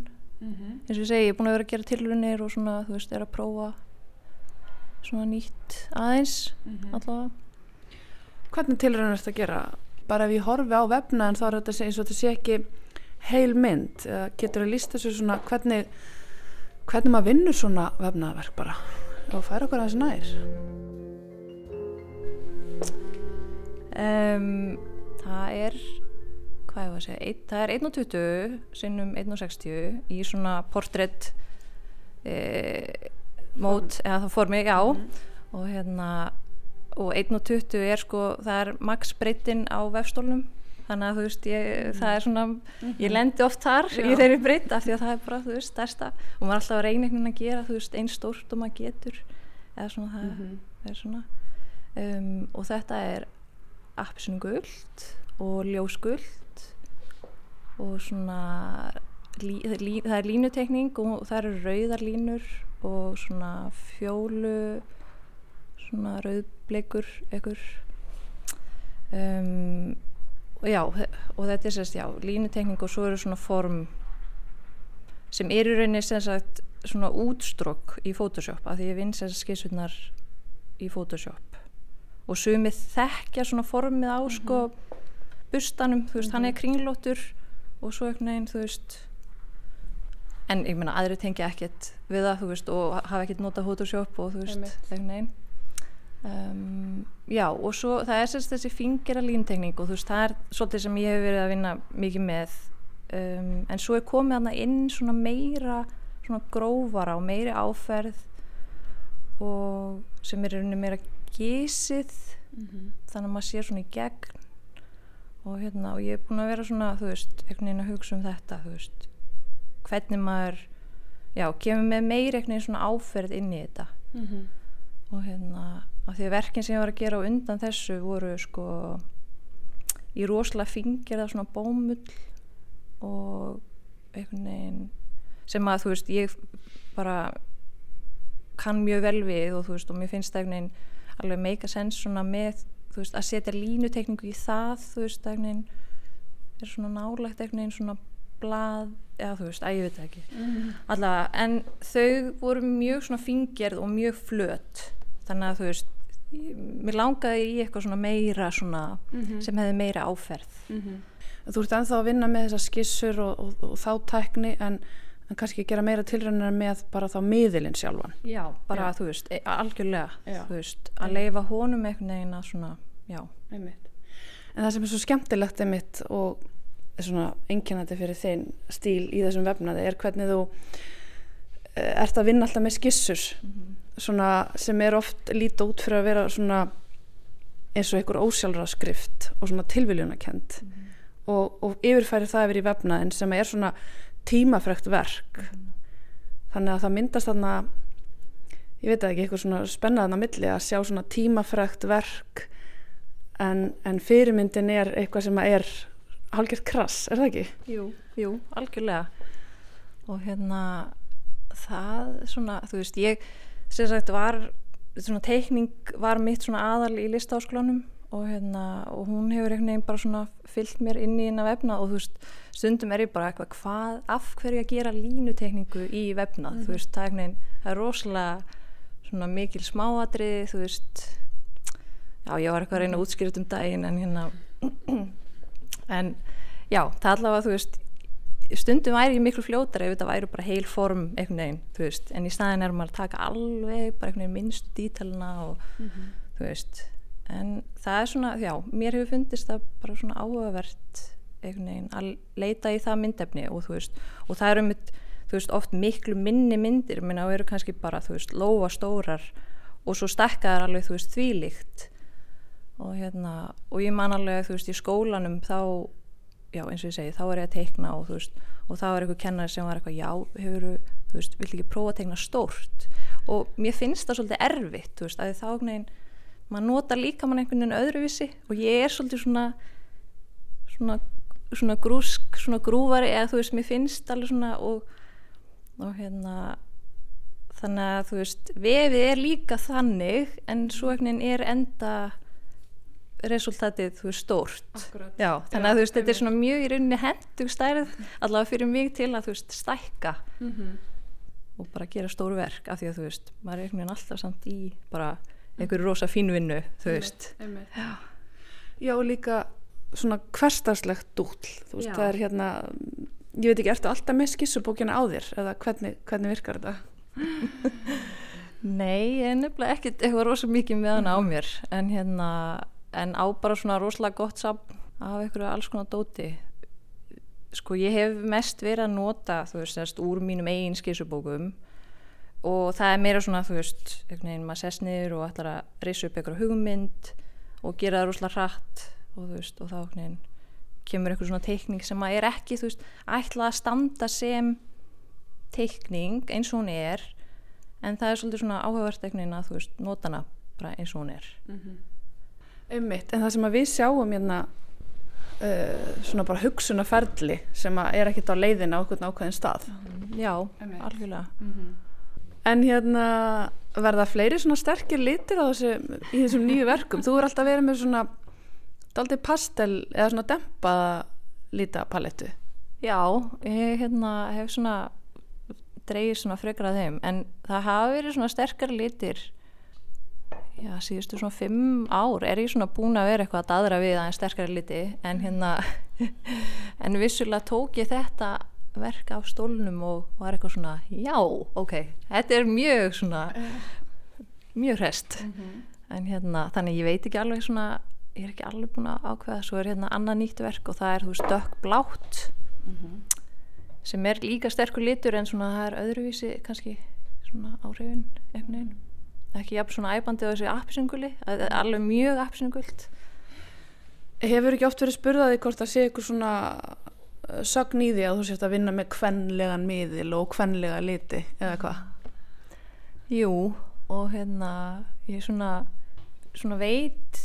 eins og ég segi, ég er búin að vera að gera tilrunir og svona, þú veist, er að prófa svona nýtt aðeins allavega Hvernig tilraun er þetta að gera? Bara ef ég horfi á vefnaðin þá er þetta eins og þetta sé ekki heil mynd. Getur að lísta þessu svona hvernig, hvernig maður vinnur svona vefnaðverk bara og færa okkur aðeins nær? Um, það er hvað ég var að segja, ein, það er 1.20 sinnum 1.60 í svona portrétt e, mót, eða það formi, já og hérna og 1.20 er sko, það er max breytin á vefstólnum. Þannig að þú veist, ég, það er svona ég lendi oft þar í þeirri breytt af því að það er bara, þú veist, stærsta. Og maður er alltaf að reyna einhvern veginn að gera, þú veist, einn stórt og maður getur. Eða svona það er svona. Um, og þetta er appsinu guld og ljós guld og svona lí, það er lí, það er línutekning og það eru rauðar línur og svona fjólu svona rauðbleikur ekkur um, og já og þetta er sérst já línutekning og svo eru svona form sem eru rauninni sem sagt svona útstrokk í Photoshop af því ég vinn sem skissunar í Photoshop. Og sumið þekkja svona formið á sko bustanum, þú veist, hann er kringlóttur og svo einhvern veginn, þú veist. En ég meina aðri tengja ekkert við það, þú veist, og hafa ekkert notað Photoshop og þú veist, einhvern veginn um, já, og svo það er sérst þessi fingjara líntekning og þú veist, það er svolítið sem ég hef verið að vinna mikið með. Um, en svo er komið hana inn svona meira svona grófara og meiri áferð og sem er rauninni meira gísið þannig að maður sér svona í gegn. Og hérna og ég er búin að vera svona þú veist, einhvern veginn að hugsa um þetta þú veist, hvernig maður já, kemur með meiri einhvern veginn svona áferð inn í þetta. Og hérna, af því að verkin sem ég var að gera á undan þessu voru sko í rosalega fingir eða svona bómull og einhvern veginn sem að þú veist, ég bara kann mjög vel við og þú veist, og mér finnst það einhvern veginn alveg meika sens svona með þú veist, að setja línutekningu í það, þú veist, egnin er svona nálægt egnin svona blað, eða þú veist, að ég veit það ekki Mhm. allavega, en þau voru mjög svona fingerð og mjög flöt þannig að þú veist mér langaði í eitthvað svona meira svona, sem hefði meira áferð. Þú ert ennþá að vinna með þessar skissur og, og, og þá tækni en, en kannski gera meira tilraunar með bara þá miðilinn sjálfan. já, bara Já. þú veist, e algjörlega þú veist, að leifa honum einhvern veginn að svona, já, Einmitt. En það sem er svo skemmtilegt einmitt og er svona einkennandi fyrir þinn stíl í þessum vefnaði er hvernig þú eh, ert að vinna alltaf með skissur svona sem er oft lítið út fyrir að vera svona eins og einhver ósjálfráskrift og svona tilviljunarkend og, og yfirfæri það yfir í vefnaðin sem er svona tímafrekt verk. Þannig að það myndast þarna ég veit ekki, eitthvað svona spennaðan á milli að sjá svona tímafrekt verk en, en fyrirmyndin er eitthvað sem er hálfgert krass, er það ekki? jú, jú, algjörlega. Og hérna það svona, þú veist, ég sem sagt var, svona teikning var mitt svona aðal í listaháskólanum og hérna, og hún hefur einhvern veginn bara svona fyllt mér inn í eina vefna og þú veist, stundum er ég bara eitthvað hvað, af hverju að gera línutekningu í vefna, þú veist, það er einhvern veginn það er rosalega svona mikil smáatriði, þú veist. Já, ég var eitthvað að reyna að útskýra þetta um daginn en hérna en já, það allavega, þú veist stundum væri ég miklu fljótar ef þetta væri bara heil form einhvern veginn, þú veist. En í staðin er maður að taka alveg bara einhvern veginn minnstu dítalina og þú veist, en það er svona já, mér hefur fundist það bara svona áhugavert einhvern veginn að leita í það myndefni og þú veist og það eru mitt, þú veist, oft miklu minni myndir, minna og eru kannski bara þú veist, lóa stórar og svo stekkaðar alveg, þú veist, þvílíkt. Og hérna, og ég man alveg þú veist, í skólanum þá já, eins og ég segi, þá er ég að teikna og þú veist, og þá er eitthvað kennari sem var eitthvað já, hefur, þú veist, vill ekki prófa að teikna stórt? Og mér finnst það svolítið erfitt, þú veist, að þá neginn, maður nota líka mann einhvern veginn öðruvísi og ég er svolítið svona svona, svona grúsk svona grúvari, eða þú veist, mér finnst alveg svona og, og hérna þannig að þú veist, vefið er líka þannig en svo einhvern veginn er enda resultatið, þú veist, stórt. Já, þannig að þú veist, þetta er svona mjög í rauninni hendug stærð, allavega fyrir mig til að þú veist, stækka og bara gera stóru verk af því að þú veist, maður er einhvern veginn alltaf samt í bara einhverju rosa fínvinnu, þú veist Einmitt. Já, og líka svona hverstarslegt dúll, þú veist, Já. það er hérna ég veit ekki, ertu alltaf með skissubókina á þér eða hvernig, hvernig virkar þetta? Nei, ég er nefnilega ekkert eitthvað rosa mikið með hann á mér en hérna, en á bara svona rosalega gott safn af einhverju alls konar dóti. Sko ég hef mest verið að nota þú veist, þess, úr mínum eigin skissubókum. Og það er meira svona þú veist, einhvern veginn maður sest niður og ætlar að reysa upp einhverju hugmynd og gera það rosalega hratt og þú veist, og þá einhvern veginn kemur einhver svona teikning sem að er ekki þú veist, ætla að standa sem teikning eins og hún er. En það er svolítið svona áhugavert einhvern veginn að þú veist, nota hana bara eins og hún er Einmitt, en það sem við sjáum hérna uh, svona bara hugsunarferli sem er ekkert á leiðina á okkur ákveðin stað. Já, Einmitt. algjörlega. En hérna verða fleiri svona sterkir litir á þessu, í þessum nýju verkum? Þú er alltaf verið með svona daldið pastel eða svona dempaða lítapalettu Já, ég hérna, hef svona dreigir svona frekar að þeim en það hafa verið svona sterkar litir já, síðustu svona fimm ár er ég svona búin að vera eitthvað að daðra við aðeins sterkari liti en hérna en vissulega tók ég þetta verk af stólnum og var eitthvað svona já, ok, þetta er mjög svona mjög hrest. En hérna, þannig ég veit ekki alveg svona ég er ekki alveg búin að ákveða svo er hérna annað nýtt verk og það er þú veist dökk blátt sem er líka sterkur litur en svona það er öðruvísi kannski svona áhrifin einhvern veginn ekki jafn svona æbandi á þessi appisinguli alveg mjög appisingult Hefur ekki oft verið spurðaði hvort það sé eitthvað svona uh, sögn í því að þú sért að vinna með kvenlegan miðil og kvenlega liti eða hvað? Jú, og hérna ég svona, svona veit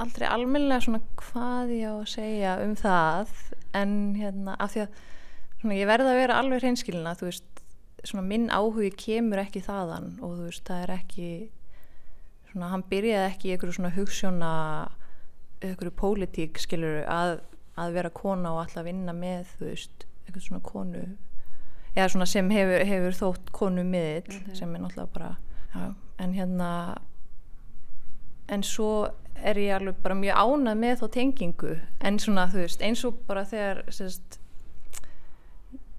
aldrei almennilega svona hvað ég á að segja um það en hérna af því að svona, ég verða að vera alveg hreinskilina þú veist, svona minn áhugi kemur ekki þaðan og þú veist, það er ekki svona, hann byrjaði ekki í einhverju svona hugssjóna einhverju pólitík skilur að, að vera kona og alltaf vinna með þú veist, einhvern svona konu eða svona sem hefur, hefur þótt konu miðill Mhm. sem er náttúrulega bara já, en hérna en svo er ég alveg bara mjög ánað með þá tengingu en svona þú veist eins og bara þegar sérst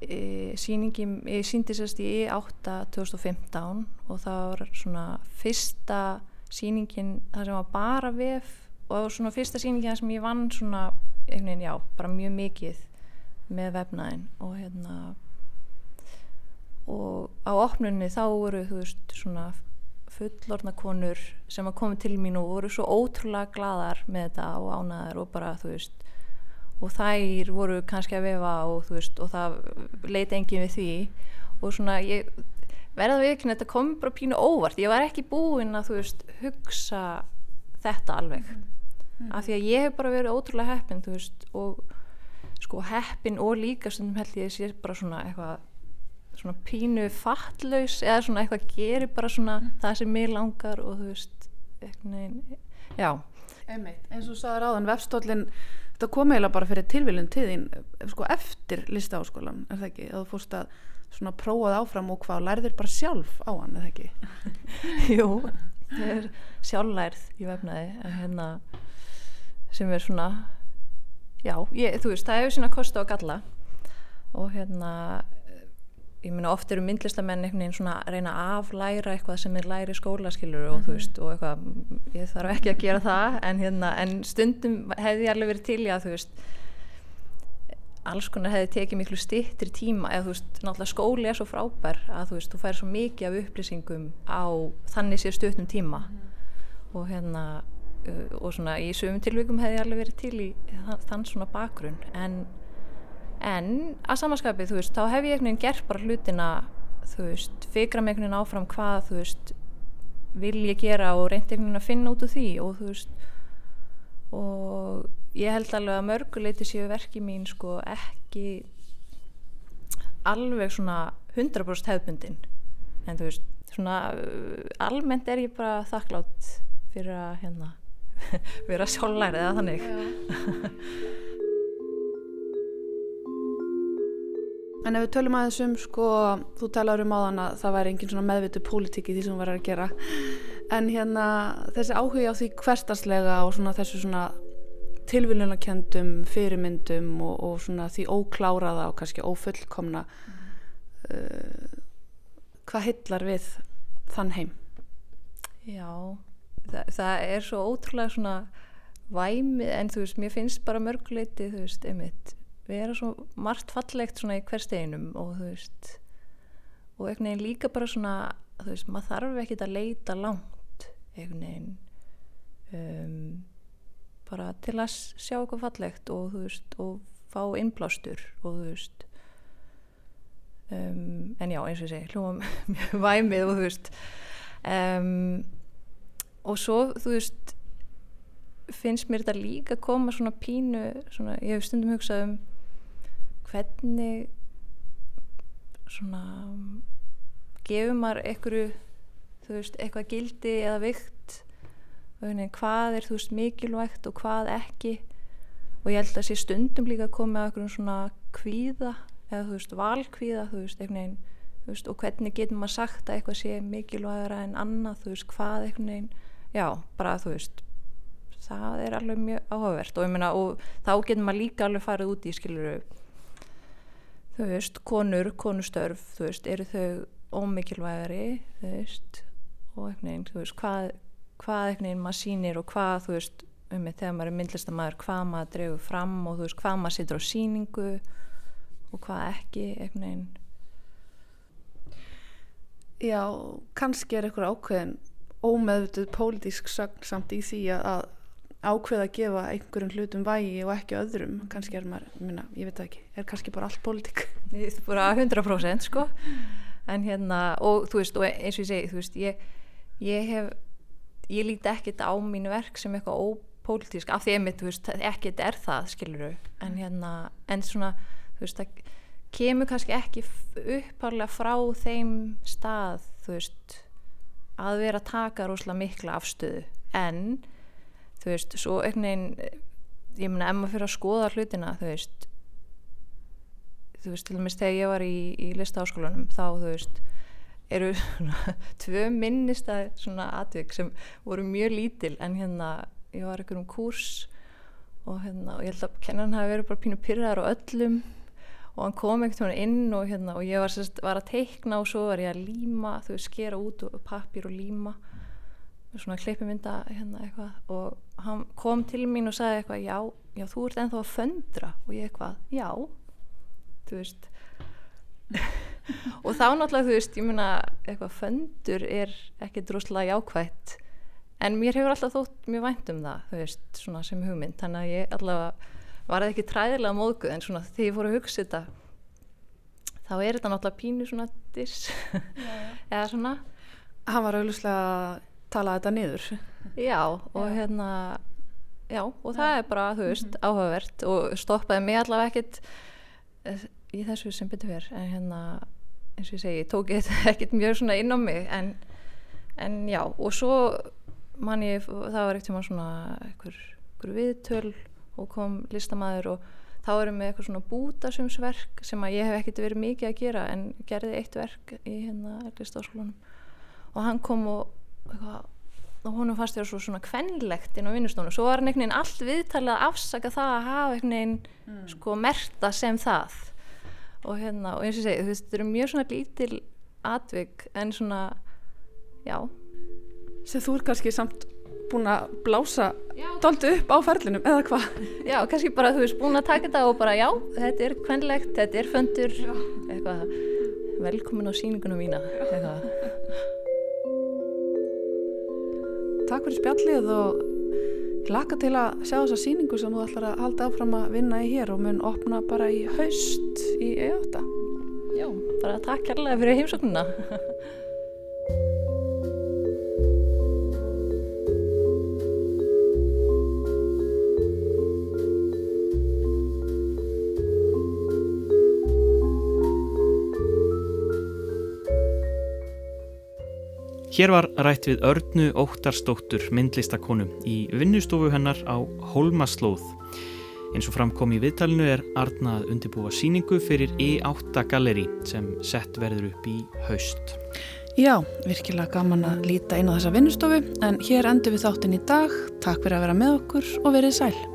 e, síningi, ég síndi sérst í E8 2015 og það var svona fyrsta síningin það sem var bara vef og það var svona fyrsta síningin það sem ég vann svona einhvern veginn já, bara mjög mikið með vefnaðin og hérna og á opnunni þá voru þú veist svona fullorna konur sem að koma til mín og voru svo ótrúlega gladar með þetta og ánæðar og bara þú veist og þær voru kannski að vefa og þú veist og það leiti engin við því. Og svona ég verða við ekki þetta kom bara pínu óvart. Ég var ekki búinn að þú veist hugsa þetta alveg. Af því að ég hef bara verið ótrúlega heppin þú veist og sko heppin og líka stundum held ég að sé bara svona eitthvað svona pínu fattlaus eða svona eitthvað gerir bara svona það sem mig langar og þú veist eitthvað, já, Einmitt, eins og sagður áðan, vefstóllin þetta kom eiginlega bara fyrir tilviljun til þín eh, sko eftir listaháskólan er það ekki, að þú fórst að svona prófað áfram og hvað, lærðir bara sjálf á hann er það ekki? jú ég er sjálflærð í vefnaði en hérna sem er svona já, ég, þú veist, það hefur sína kosti og galla og hérna ég meina oft eru myndlistamenn einhvern veginn svona að reyna að aflæra eitthvað sem er læri skólaskilur og þú veist og eitthvað, ég þarf ekki að gera það en hérna, en stundum hefði ég alveg verið til í að þú veist alls konar hefði tekið miklu stittri tíma eða þú veist, náttúrulega skóli er svo frábær að þú veist, þú fær svo mikið af upplýsingum á þannig sér stutnum tíma. Og hérna og svona í sögum tilvikum hefði ég alveg verið til í þann svona bakgrunn en en að samanskapið, þú veist, þá hef ég einhvern veginn gert bara hlutina, þú veist fikra mig einhvern veginn áfram hvað, þú veist vil ég gera og reyndi einhvern veginn að finna út úr því og þú veist og ég held alveg að mörguleiti séu verki mín sko ekki alveg svona 100% hefbundin en þú veist, svona uh, almennt er ég bara þakklátt fyrir að hérna vera sjálflæri eða þannig En ef við tölum aðeins um sko, þú talar um áðan að það væri engin svona meðvitu pólitík í því sem þú verður að gera en hérna þessi áhuga á því hverstaslega og svona þessu svona tilviljunarkendum fyrirmyndum og, og svona því ókláraða og kannski ófullkomna uh, hvað hillar við þann heim? Já, það, það er svo ótrúlega svona væmið en þú veist, mér finnst bara mörguleiti þú veist, einmitt vera svo margt fallegt svona í hver steginum og þú veist og einhvern veginn líka bara svona þú veist, maður þarf ekkit að leita langt einhvern veginn um, bara til að sjá eitthvað fallegt og þú veist og fá innblástur og þú veist um, en já, eins og ég segi hljóma mjög væmið og þú veist um, og svo þú veist finnst mér þetta líka koma svona pínu svona, ég hef stundum hugsað um hvernig svona gefur maður einhverju þú veist, eitthvað gildi eða vikt? Hvað er þú veist mikilvægt og hvað ekki? Og ég held að sé stundum líka að koma með einhverjum svona kvíða eða þú veist valkvíða þú veist, einhvern veginn veist, og hvernig getur maður sagt að eitthvað sé mikilvægara en annað þú veist, hvað einhvern veginn? Já, bara þú veist það er alveg mjög áhugavert. Og ég meina, og þá getur maður líka alveg farið út í skiluru þú veist, konur, konustörf þú veist, eru þau ómikilvægari þú veist og einhvern veginn, þú veist, hvað hvað einhvern veginn maður sýnir og hvað þú veist, um mig þegar maður er myndlistamæður hvað maður dregur fram og þú veist, hvað maður situr á sýningu og hvað ekki, einhvern veginn. Já, kannski er eitthvað ákveðin ómeðvituð pólitísk sögn samt í því að ákveða að gefa einhverjum hlutum vægi og ekki öðrum kannski er maður, minna, ég veit ekki er kannski bara allt pólitík. Bara 100% sko. En hérna, og þú veist, og eins og ég segi þú veist, ég, ég hef ég líti ekkert á mínu verk sem eitthvað ópólitísk, af því einmitt þú veist, ekkert er það, skiluru en hérna, en svona, þú veist það kemur kannski ekki upphaflega frá þeim stað, þú veist að vera að taka rosalega mikla afstöðu. En þú veist, svo einhvern veginn ég meina, ef maður fyrir að skoða hlutina þú veist þú veist, til dæmis þegar ég var í, í listaháskólanum þá, þú veist eru svona tvö minnista svona atvik sem voru mjög lítil en hérna, ég var einhverjum kurs og hérna, og ég held að kennan hafi verið bara pínu pyrraðar og öllum og hann kom einhvern veginn inn og hérna og ég var, sérst, var að teikna og svo var ég að líma þú veist, skera út pappir og líma svona kleipimynda hérna eitthvað. Og hann kom til mín og sagði eitthvað já, já þú ert ennþá að föndra. Og ég eitthvað, já. Þú veist. Og þá náttúrulega þú veist, ég meina eitthvað föndur er ekki droslega jákvætt. En mér hefur alltaf þótt mjög vænt um það, þú veist, svona sem hugmynd. Þannig að ég allavega var það ekki træðilega móðguð en svona þegar ég fór að hugsa þetta þá er þetta náttúrulega pínu svona dis eða svona. Hann var auðvitað að tala þetta niður. Já, og hérna já, og það er bara, þú veist, áhugavert og stoppaði mig allavega ekkit eh, í þessu sem betur fyrr en hérna, eins og ég segi, ég tók þetta ekkit mjög svona inn á mig. En, en já, og svo man ég, það var ekkert tíma svona einhver viðtöl og kom listamæður og þá erum við eitthvað svona bútasumsverk sem að ég hef ekkert verið mikið að gera en gerði eitt verk í hérna listaskólanum og hann kom og eitthvað og honum fannst þér svo svona kvenlegt inn á vinnustónu, svo var hann einhvern veginn allt viðtalið að afsaka það að hafa einhvern veginn mm. sko merta sem það. Og hérna, og eins og ég segi, þú veist, þetta eru mjög svona lítil atvik en svona já. Sem þú er kannski samt búin að blása doldu upp á ferlinum, eða hvað? Já, kannski bara þú veist búin að taka þetta og bara já, þetta er kvenlegt, þetta er föndur. Eitthvað, velkomin á síningunum mína eitthvað Takk fyrir spjallið og laka til að sjá þessa síningu sem þú ætlar að halda áfram að vinna í hér og mun opna bara í haust í E8. Já, bara takk kærlega fyrir heimsóknuna Hér var rætt við Örnu Óttarsdóttur myndlistakonu í vinnustofu hennar á Holmaslóð. Eins og framkom í viðtalinu er Arna að undibúa síningu fyrir E8 Galleri sem sett verður upp í haust. Já, virkilega gaman að líta inn á þessa vinnustofu en hér endur við þáttinn í dag. Takk fyrir að vera með okkur og verið sæl.